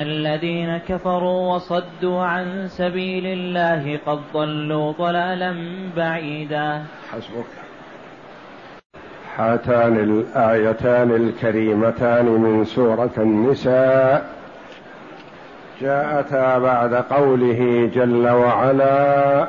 الذين كفروا وصدوا عن سبيل الله قد ضلوا ضلالا بعيدا. حسبك. هاتان الايتان الكريمتان من سورة النساء. جاءتا بعد قوله جل وعلا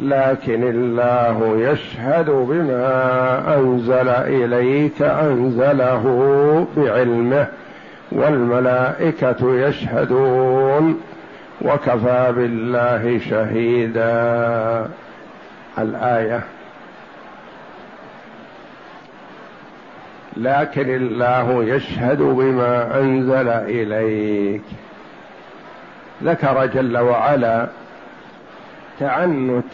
لكن الله يشهد بما أنزل إليك أنزله بعلمه والملائكة يشهدون وكفى بالله شهيدا. الآية. لكن الله يشهد بما أنزل إليك. ذكر جل وعلا تعنت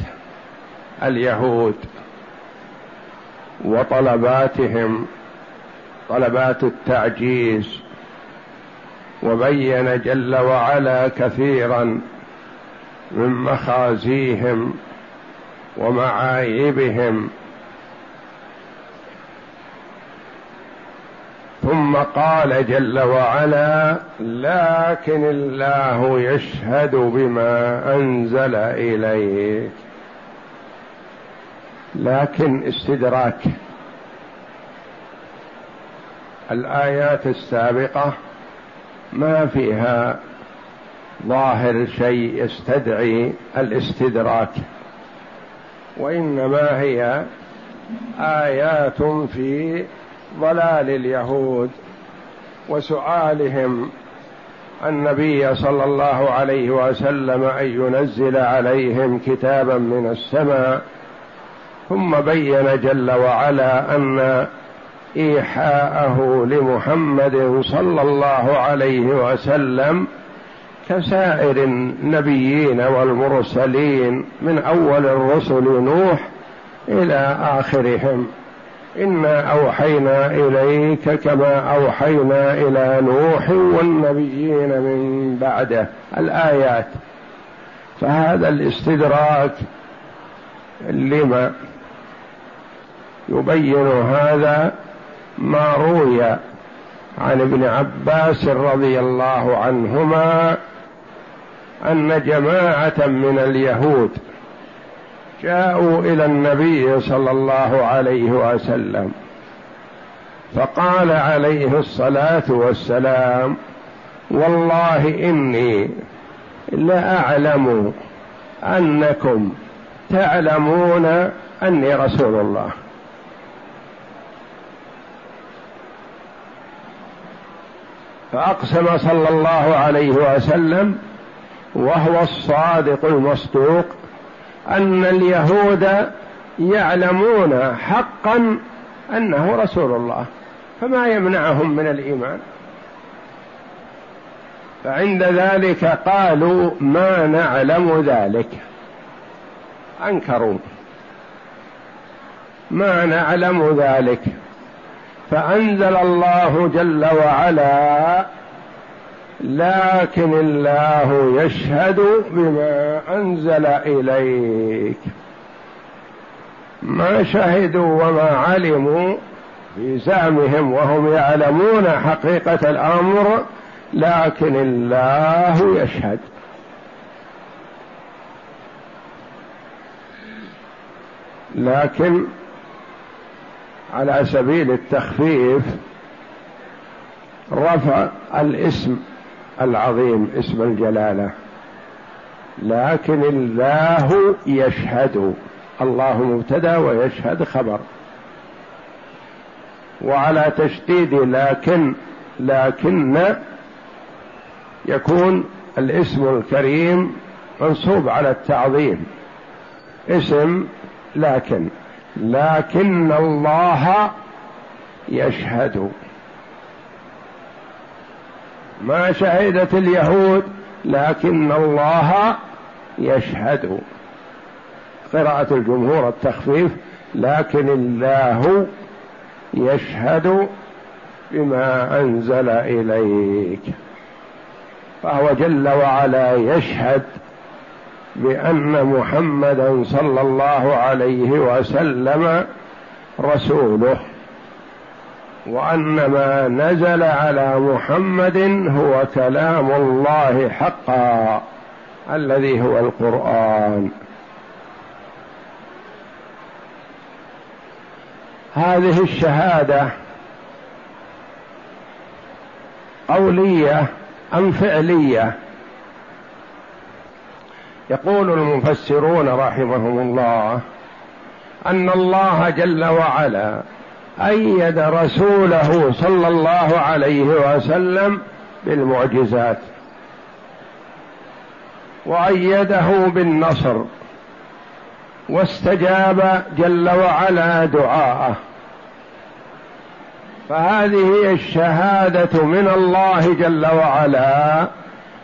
اليهود وطلباتهم طلبات التعجيز وبين جل وعلا كثيرا من مخازيهم ومعايبهم ثم قال جل وعلا لكن الله يشهد بما أنزل إليك. لكن استدراك. الآيات السابقة ما فيها ظاهر شيء يستدعي الاستدراك وإنما هي آيات في ضلال اليهود وسؤالهم النبي صلى الله عليه وسلم أن ينزل عليهم كتابا من السماء ثم بين جل وعلا أن إيحاءه لمحمد صلى الله عليه وسلم كسائر النبيين والمرسلين من أول الرسل نوح إلى آخرهم. إنا أوحينا إليك كما أوحينا إلى نوح والنبيين من بعده. الآيات. فهذا الاستدراك لما يبين هذا ما روي عن ابن عباس رضي الله عنهما أن جماعة من اليهود جاءوا إلى النبي صلى الله عليه وسلم فقال عليه الصلاة والسلام والله إني لأعلم أنكم تعلمون أني رسول الله. فأقسم صلى الله عليه وسلم وهو الصادق المصدوق أن اليهود يعلمون حقا أنه رسول الله فما يمنعهم من الإيمان؟ فعند ذلك قالوا ما نعلم ذلك. أنكروا. ما نعلم ذلك. فأنزل الله جل وعلا لكن الله يشهد بما أنزل إليك. ما شهدوا وما علموا في زعمهم وهم يعلمون حقيقة الأمر لكن الله يشهد. لكن على سبيل التخفيف رفع الاسم العظيم اسم الجلالة. لكن الله يشهد الله مبتدأ ويشهد خبر. وعلى تشديد لكن لكن يكون الاسم الكريم منصوب على التعظيم. اسم لكن لكن الله يشهد. ما شهدت اليهود لكن الله يشهد. قراءة الجمهور التخفيف لكن الله يشهد بما أنزل إليك. فهو جل وعلا يشهد بأن محمدا صلى الله عليه وسلم رسوله. وأن ما نزل على محمد هو كلام الله حقا الذي هو القرآن. هذه الشهادة قولية أم فعلية؟ يقول المفسرون رحمهم الله أن الله جل وعلا أيد رسوله صلى الله عليه وسلم بالمعجزات. وأيده بالنصر. واستجاب جل وعلا دعاءه. فهذه الشهادة من الله جل وعلا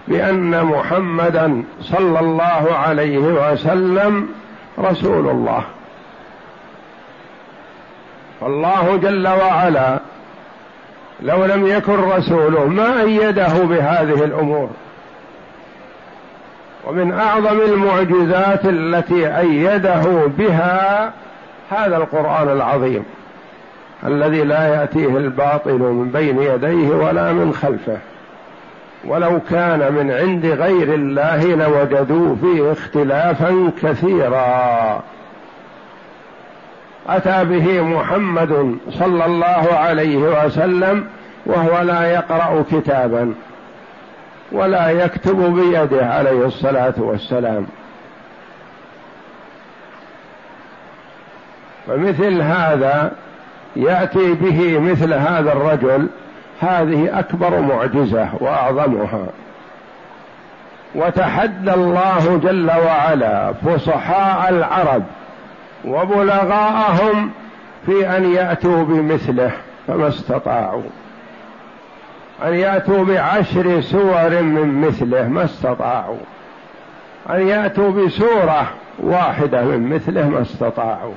بأن محمدا صلى الله عليه وسلم رسول الله. فالله جل وعلا لو لم يكن رسوله ما أيده بهذه الأمور. ومن أعظم المعجزات التي أيده بها هذا القرآن العظيم الذي لا يأتيه الباطل من بين يديه ولا من خلفه. ولو كان من عند غير الله لوجدوا فيه اختلافا كثيرا. أتى به محمد صلى الله عليه وسلم وهو لا يقرأ كتابا ولا يكتب بيده عليه الصلاة والسلام. فمثل هذا يأتي به مثل هذا الرجل هذه أكبر معجزة وأعظمها. وتحدى الله جل وعلا فصحاء العرب وبلغاءهم في أن يأتوا بمثله فما استطاعوا. أن يأتوا بعشر سور من مثله ما استطاعوا. أن يأتوا بسورة واحدة من مثله ما استطاعوا.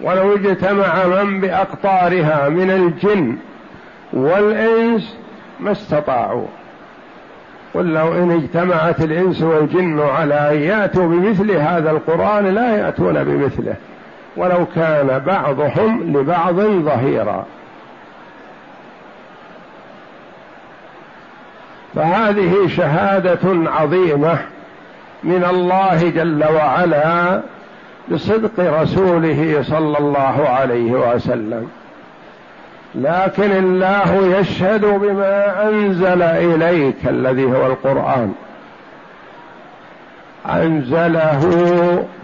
ولو اجتمع من بأقطارها من الجن والإنس ما استطاعوا. قل لو إن اجتمعت الإنس والجن على أن يأتوا بمثل هذا القرآن لا يأتون بمثله. ولو كان بعضهم لبعض ظهيرا. فهذه شهادة عظيمة من الله جل وعلا بصدق رسوله صلى الله عليه وسلم. لكن الله يشهد بما أنزل إليك الذي هو القرآن. أنزله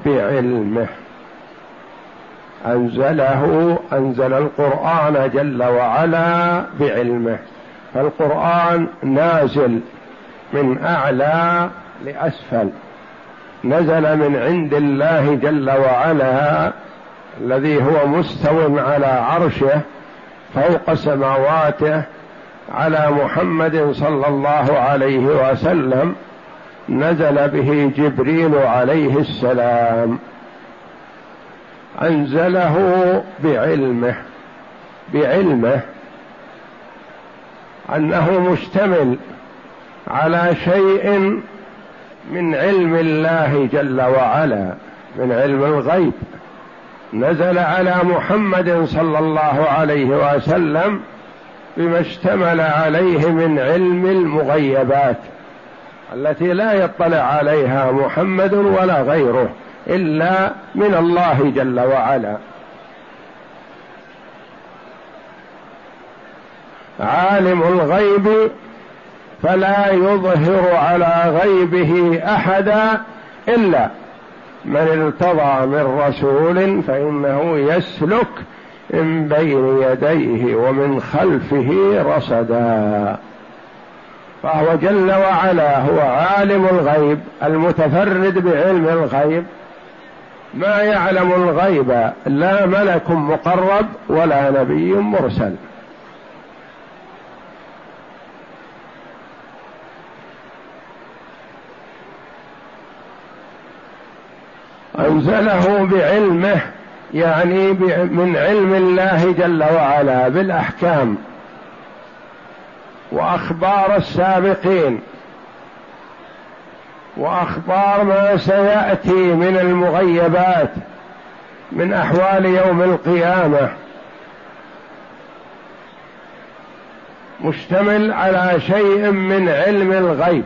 بعلمه. أنزله أنزل القرآن جل وعلا بعلمه. فالقرآن نازل من أعلى لأسفل. نزل من عند الله جل وعلا الذي هو مستو على عرشه فوق سماواته على محمد صلى الله عليه وسلم نزل به جبريل عليه السلام. أنزله بعلمه بعلمه أنه مشتمل على شيء من علم الله جل وعلا من علم الغيب. نزل على محمد صلى الله عليه وسلم بما اشتمل عليه من علم المغيبات التي لا يطلع عليها محمد ولا غيره إلا من الله جل وعلا. عالم الغيب فلا يظهر على غيبه أحدا إلا من ارتضى من رسول فإنه يسلك من بين يديه ومن خلفه رصدا. فهو جل وعلا هو عالم الغيب المتفرد بعلم الغيب. ما يعلم الغيب لا ملك مقرب ولا نبي مرسل. أنزله بعلمه يعني من علم الله جل وعلا بالأحكام. وأخبار السابقين. وأخبار ما سيأتي من المغيبات من أحوال يوم القيامة. مشتمل على شيء من علم الغيب.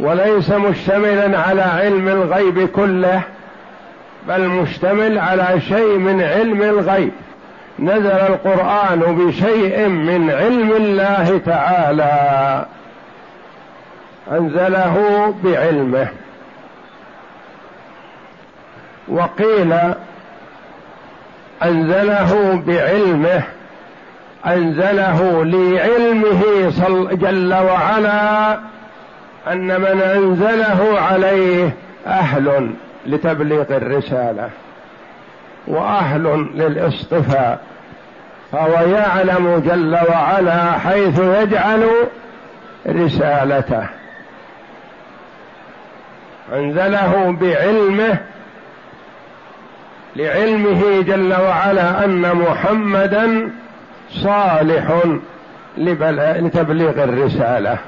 وليس مشتملا على علم الغيب كله. بل مشتمل على شيء من علم الغيب. نزل القرآن بشيء من علم الله تعالى. أنزله بعلمه. وقيل أنزله بعلمه أنزله لعلمه جل وعلا أن من أنزله عليه أهل. لتبليغ الرسالة وأهل للاصطفاء فهو يعلم جل وعلا حيث يجعل رسالته. أنزله بعلمه لعلمه جل وعلا أن محمدا صالح لتبليغ الرسالة.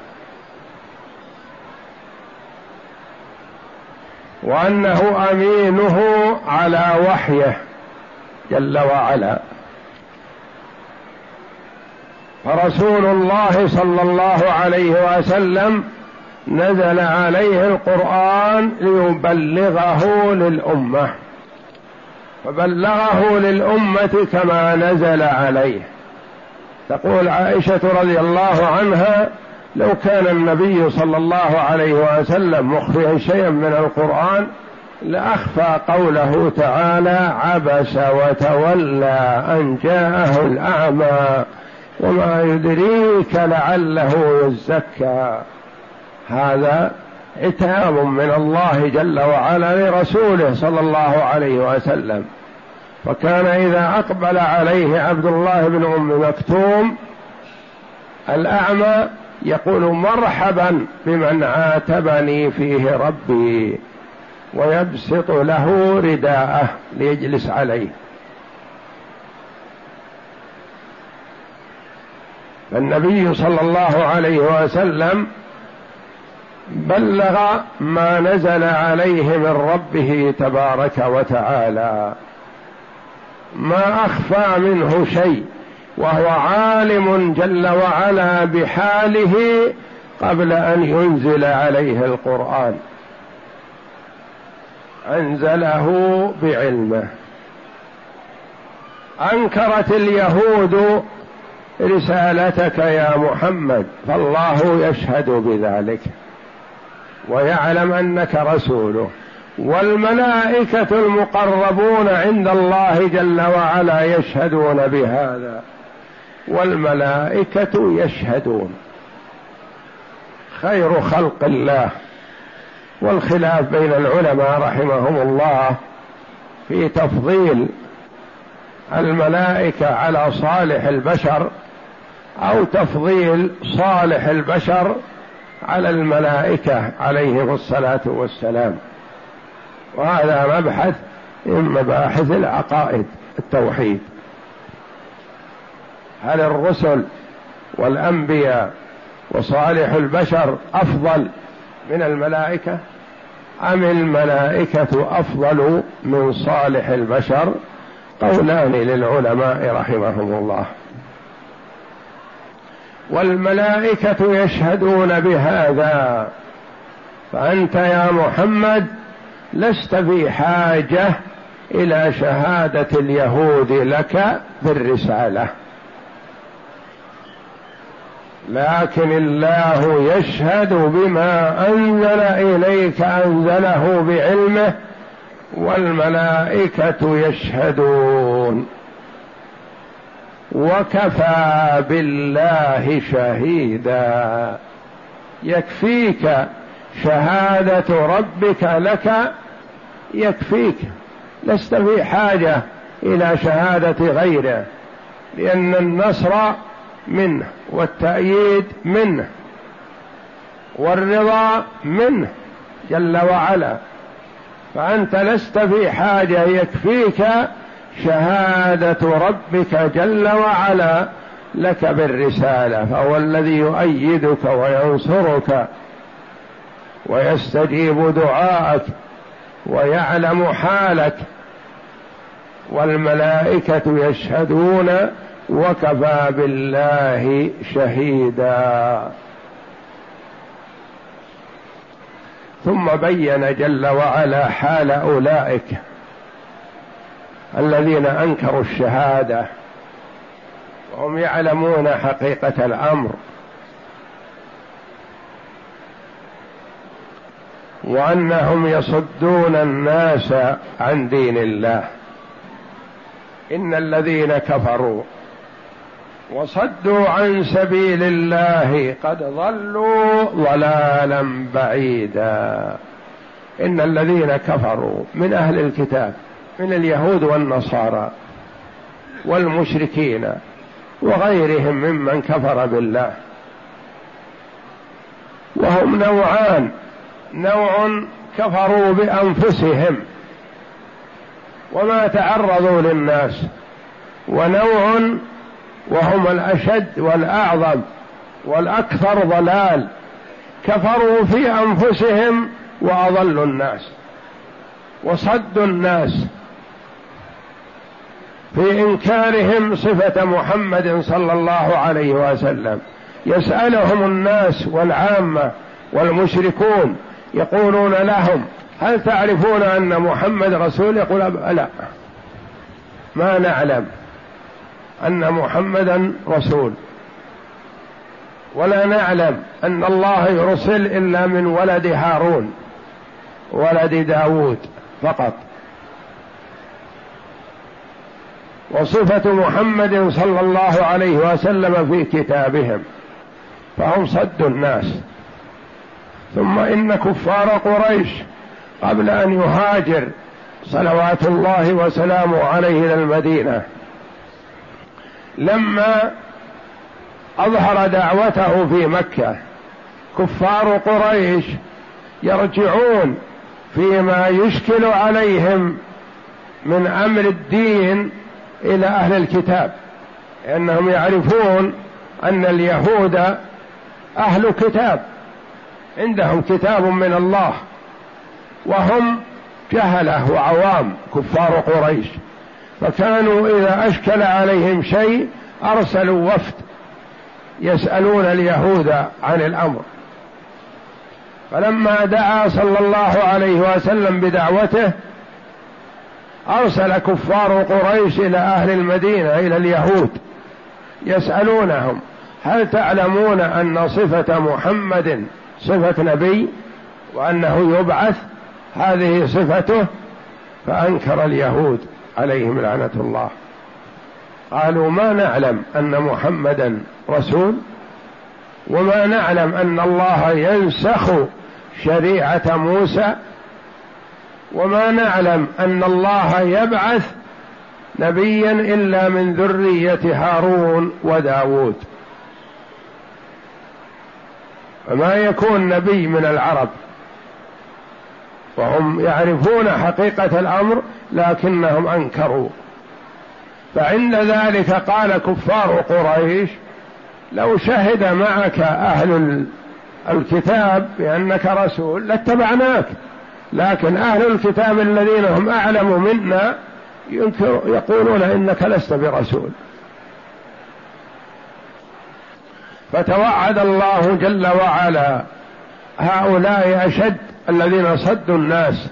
وأنه أمينه على وحيه جل وعلا. فرسول الله صلى الله عليه وسلم نزل عليه القرآن ليبلغه للأمة فبلغه للأمة كما نزل عليه. تقول عائشة رضي الله عنها لو كان النبي صلى الله عليه وسلم مخفيا شيئا من القرآن لأخفى قوله تعالى عبس وتولى أن جاءه الأعمى وما يدريك لعله يزكى. هذا عتاب من الله جل وعلا لرسوله صلى الله عليه وسلم. فكان إذا أقبل عليه عبد الله بن أم مكتوم الأعمى يقول مرحبا بمن عاتبني فيه ربي ويبسط له رداءه ليجلس عليه. فالنبي صلى الله عليه وسلم بلغ ما نزل عليه من ربه تبارك وتعالى. ما أخفى منه شيء. وهو عالم جل وعلا بحاله قبل أن ينزل عليه القرآن. أنزله بعلمه. أنكرت اليهود رسالتك يا محمد فالله يشهد بذلك. ويعلم أنك رسوله. والملائكة المقربون عند الله جل وعلا يشهدون بهذا. والملائكة يشهدون. خير خلق الله. والخلاف بين العلماء رحمهم الله في تفضيل الملائكة على صالح البشر أو تفضيل صالح البشر على الملائكة عليهم الصلاة والسلام. وهذا مبحث من مباحث العقائد التوحيد. هل الرسل والأنبياء وصالح البشر أفضل من الملائكة؟ أم الملائكة أفضل من صالح البشر؟ قولان للعلماء رحمهم الله. والملائكة يشهدون بهذا. فأنت يا محمد لست في حاجة إلى شهادة اليهود لك بالرسالة. لكن الله يشهد بما أنزل إليك أنزله بعلمه والملائكة يشهدون. وكفى بالله شهيدا. يكفيك شهادة ربك لك يكفيك. لست في حاجة إلى شهادة غيره لأن النصر منه والتأييد منه والرضا منه جل وعلا. فأنت لست في حاجة يكفيك شهادة ربك جل وعلا لك بالرسالة فهو الذي يؤيدك وينصرك ويستجيب دعاءك ويعلم حالك والملائكة يشهدون وكفى بالله شهيدا. ثم بين جل وعلا حال أولئك الذين أنكروا الشهادة وهم يعلمون حقيقة الأمر. وأنهم يصدون الناس عن دين الله. إن الذين كفروا وصدوا عن سبيل الله قد ضلوا ضلالا بعيدا. إن الذين كفروا من أهل الكتاب من اليهود والنصارى والمشركين وغيرهم ممن كفر بالله. وهم نوعان نوع كفروا بأنفسهم وما تعرضوا للناس ونوع وهم الأشد والأعظم والأكثر ضلال كفروا في أنفسهم واضلوا الناس وصدوا الناس في إنكارهم صفة محمد صلى الله عليه وسلم. يسألهم الناس والعامة والمشركون يقولون لهم هل تعرفون أن محمد رسول يقول لا. ما نعلم. أن محمدا رسول. ولا نعلم أن الله يرسل إلا من ولد هارون ولد داود فقط. وصفة محمد صلى الله عليه وسلم في كتابهم فهم صدوا الناس. ثم إن كفار قريش قبل أن يهاجر صلوات الله وسلامه عليه إلى المدينة لما أظهر دعوته في مكة كفار قريش يرجعون فيما يشكل عليهم من أمر الدين إلى أهل الكتاب لأنهم يعرفون أن اليهود أهل كتاب عندهم كتاب من الله وهم جهلة وعوام كفار قريش. فكانوا إذا أشكل عليهم شيء أرسلوا وفد يسألون اليهود عن الأمر. فلما دعا صلى الله عليه وسلم بدعوته أرسل كفار قريش إلى أهل المدينة إلى اليهود يسألونهم هل تعلمون أن صفة محمد صفة نبي وأنه يبعث؟ هذه صفته فأنكر اليهود. عليهم لعنة الله. قالوا ما نعلم أن محمدا رسول وما نعلم أن الله ينسخ شريعة موسى وما نعلم أن الله يبعث نبيا إلا من ذرية هارون وداود فما يكون نبي من العرب وهم يعرفون حقيقة الأمر لكنهم أنكروا. فعند ذلك قال كفار قريش لو شهد معك أهل الكتاب بأنك رسول لاتبعناك لكن أهل الكتاب الذين هم أعلم منا ينكر يقولون إنك لست برسول. فتوعد الله جل وعلا هؤلاء أشد الذين صدوا الناس.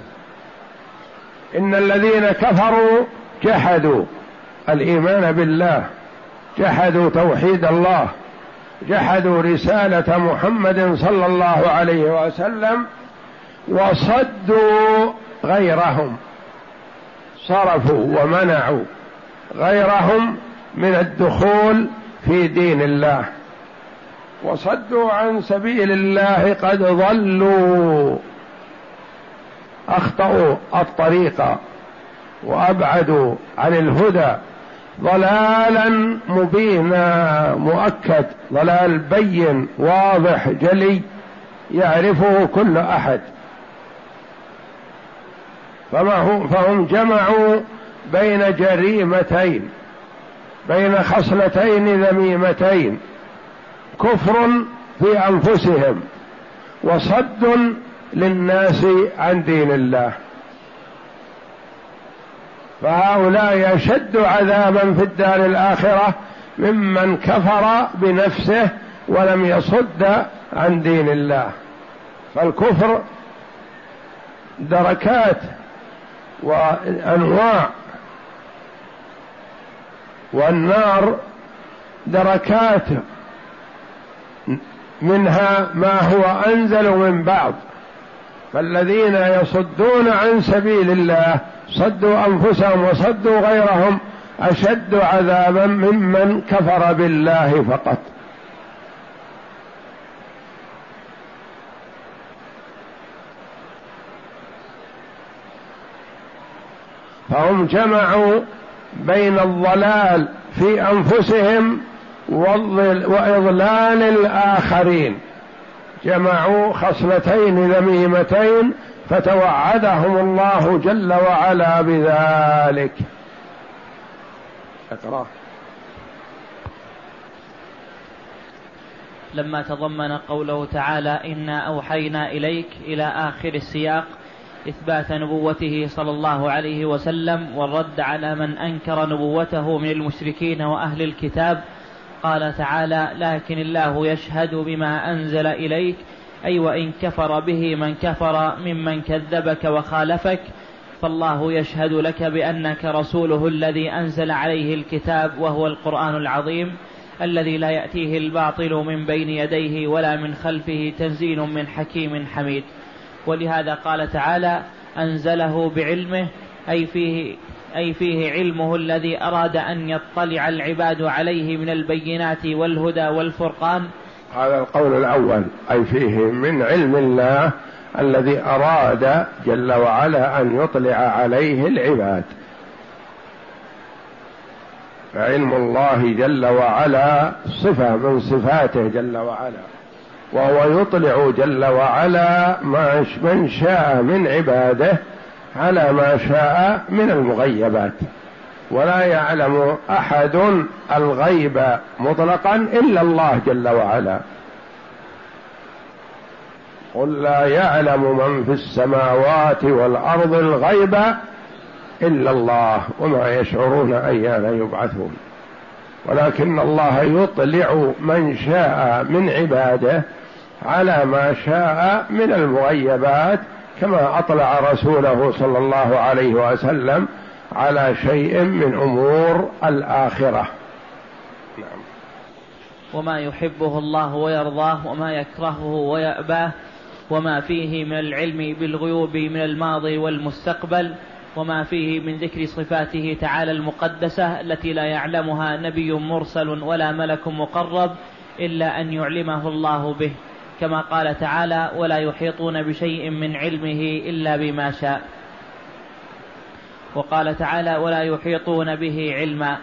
إن الذين كفروا جحدوا الإيمان بالله جحدوا توحيد الله جحدوا رسالة محمد صلى الله عليه وسلم وصدوا غيرهم صرفوا ومنعوا غيرهم من الدخول في دين الله. وصدوا عن سبيل الله قد ضلوا. اخطاوا الطريق وابعدوا عن الهدى. ضلالا مبينا مؤكد. ضلال بين واضح جلي يعرفه كل أحد. فما هم فهم جمعوا بين جريمتين بين خصلتين ذميمتين. كفر في أنفسهم وصد للناس عن دين الله. فهؤلاء أشد عذابا في الدار الآخرة ممن كفر بنفسه ولم يصد عن دين الله. فالكفر دركات وأنواع. والنار دركات منها ما هو أنزل من بعض. فالذين يصدون عن سبيل الله صدوا أنفسهم وصدوا غيرهم أشد عذابا ممن كفر بالله فقط. فهم جمعوا بين الضلال في أنفسهم وإضلال الآخرين. جمعوا خصلتين ذميمتين فتوعدهم الله جل وعلا بذلك. اقرأ. لما تضمن قوله تعالى إنا أوحينا إليك إلى آخر السياق إثبات نبوته صلى الله عليه وسلم والرد على من أنكر نبوته من المشركين وأهل الكتاب قال تعالى لكن الله يشهد بما أنزل إليك أي وإن كفر به من كفر ممن كذبك وخالفك فالله يشهد لك بأنك رسوله الذي أنزل عليه الكتاب وهو القرآن العظيم الذي لا يأتيه الباطل من بين يديه ولا من خلفه تنزيل من حكيم حميد. ولهذا قال تعالى أنزله بعلمه أي فيه أي فيه علمه الذي أراد أن يطلع العباد عليه من البينات والهدى والفرقان. هذا القول الأول أي فيه من علم الله الذي أراد جل وعلا أن يطلع عليه العباد. فعلم الله جل وعلا صفة من صفاته جل وعلا وهو يطلع جل وعلا من شاء من عباده على ما شاء من المغيبات. ولا يعلم أحد الغيب مطلقا إلا الله جل وعلا. قل لا يعلم من في السماوات والأرض الغيب إلا الله وما يشعرون أيان يبعثون. ولكن الله يطلع من شاء من عباده على ما شاء من المغيبات كما أطلع رسوله صلى الله عليه وسلم على شيء من أمور الآخرة نعم. وما يحبه الله ويرضاه وما يكرهه ويأباه وما فيه من العلم بالغيوب من الماضي والمستقبل وما فيه من ذكر صفاته تعالى المقدسة التي لا يعلمها نبي مرسل ولا ملك مقرب إلا أن يعلمه الله به كما قال تعالى ولا يحيطون بشيء من علمه إلا بما شاء. وقال تعالى ولا يحيطون به علما.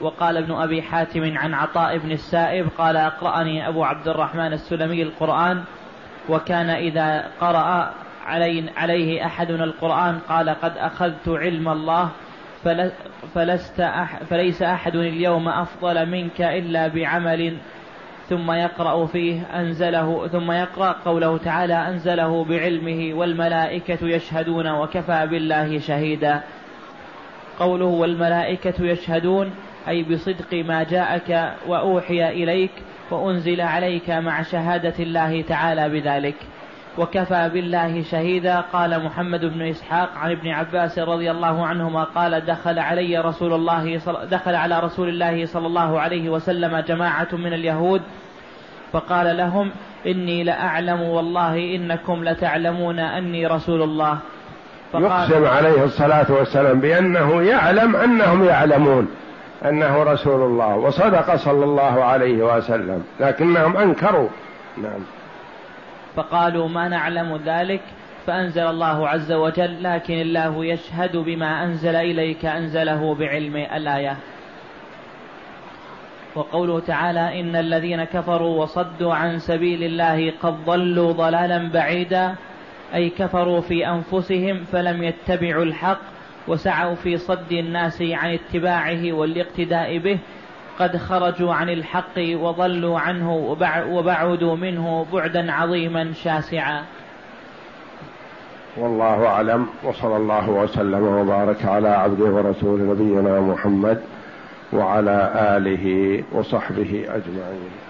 وقال ابن أبي حاتم عن عطاء بن السائب قال أقرأني أبو عبد الرحمن السلمي القرآن وكان قرأ علي عليه أحدنا القرآن قال قد أخذت علم الله فلست أح فليس أحد اليوم أفضل منك إلا بعمل ثم يقرأ فيه أنزله ثم يقرأ قوله تعالى أنزله بعلمه والملائكة يشهدون وكفى بالله شهيدا. قوله والملائكة يشهدون أي بصدق ما جاءك وأوحي إليك وأنزل عليك مع شهادة الله تعالى بذلك. وكفى بالله شهيدا. قال محمد بن إسحاق عن ابن عباس رضي الله عنهما قال دخل علي رسول الله دخل على رسول الله صلى الله عليه وسلم جماعة من اليهود فقال لهم إني لأعلم والله إنكم لتعلمون أني رسول الله. يقسم عليه الصلاة والسلام بأنه يعلم أنهم يعلمون أنه رسول الله وصدق صلى الله عليه وسلم لكنهم أنكروا. نعم. فقالوا ما نعلم ذلك فأنزل الله عز وجل لكن الله يشهد بما أنزل إليك أنزله بعلم الآية. وقوله تعالى إن الذين كفروا وصدوا عن سبيل الله قد ضلوا ضلالا بعيدا أي كفروا في أنفسهم فلم يتبعوا الحق وسعوا في صد الناس عن اتباعه والاقتداء به قد خرجوا عن الحق وضلوا عنه وبعدوا منه بعدا عظيما شاسعا. والله أعلم وصلى الله وسلم وبارك على عبده ورسول نبينا محمد وعلى آله وصحبه أجمعين.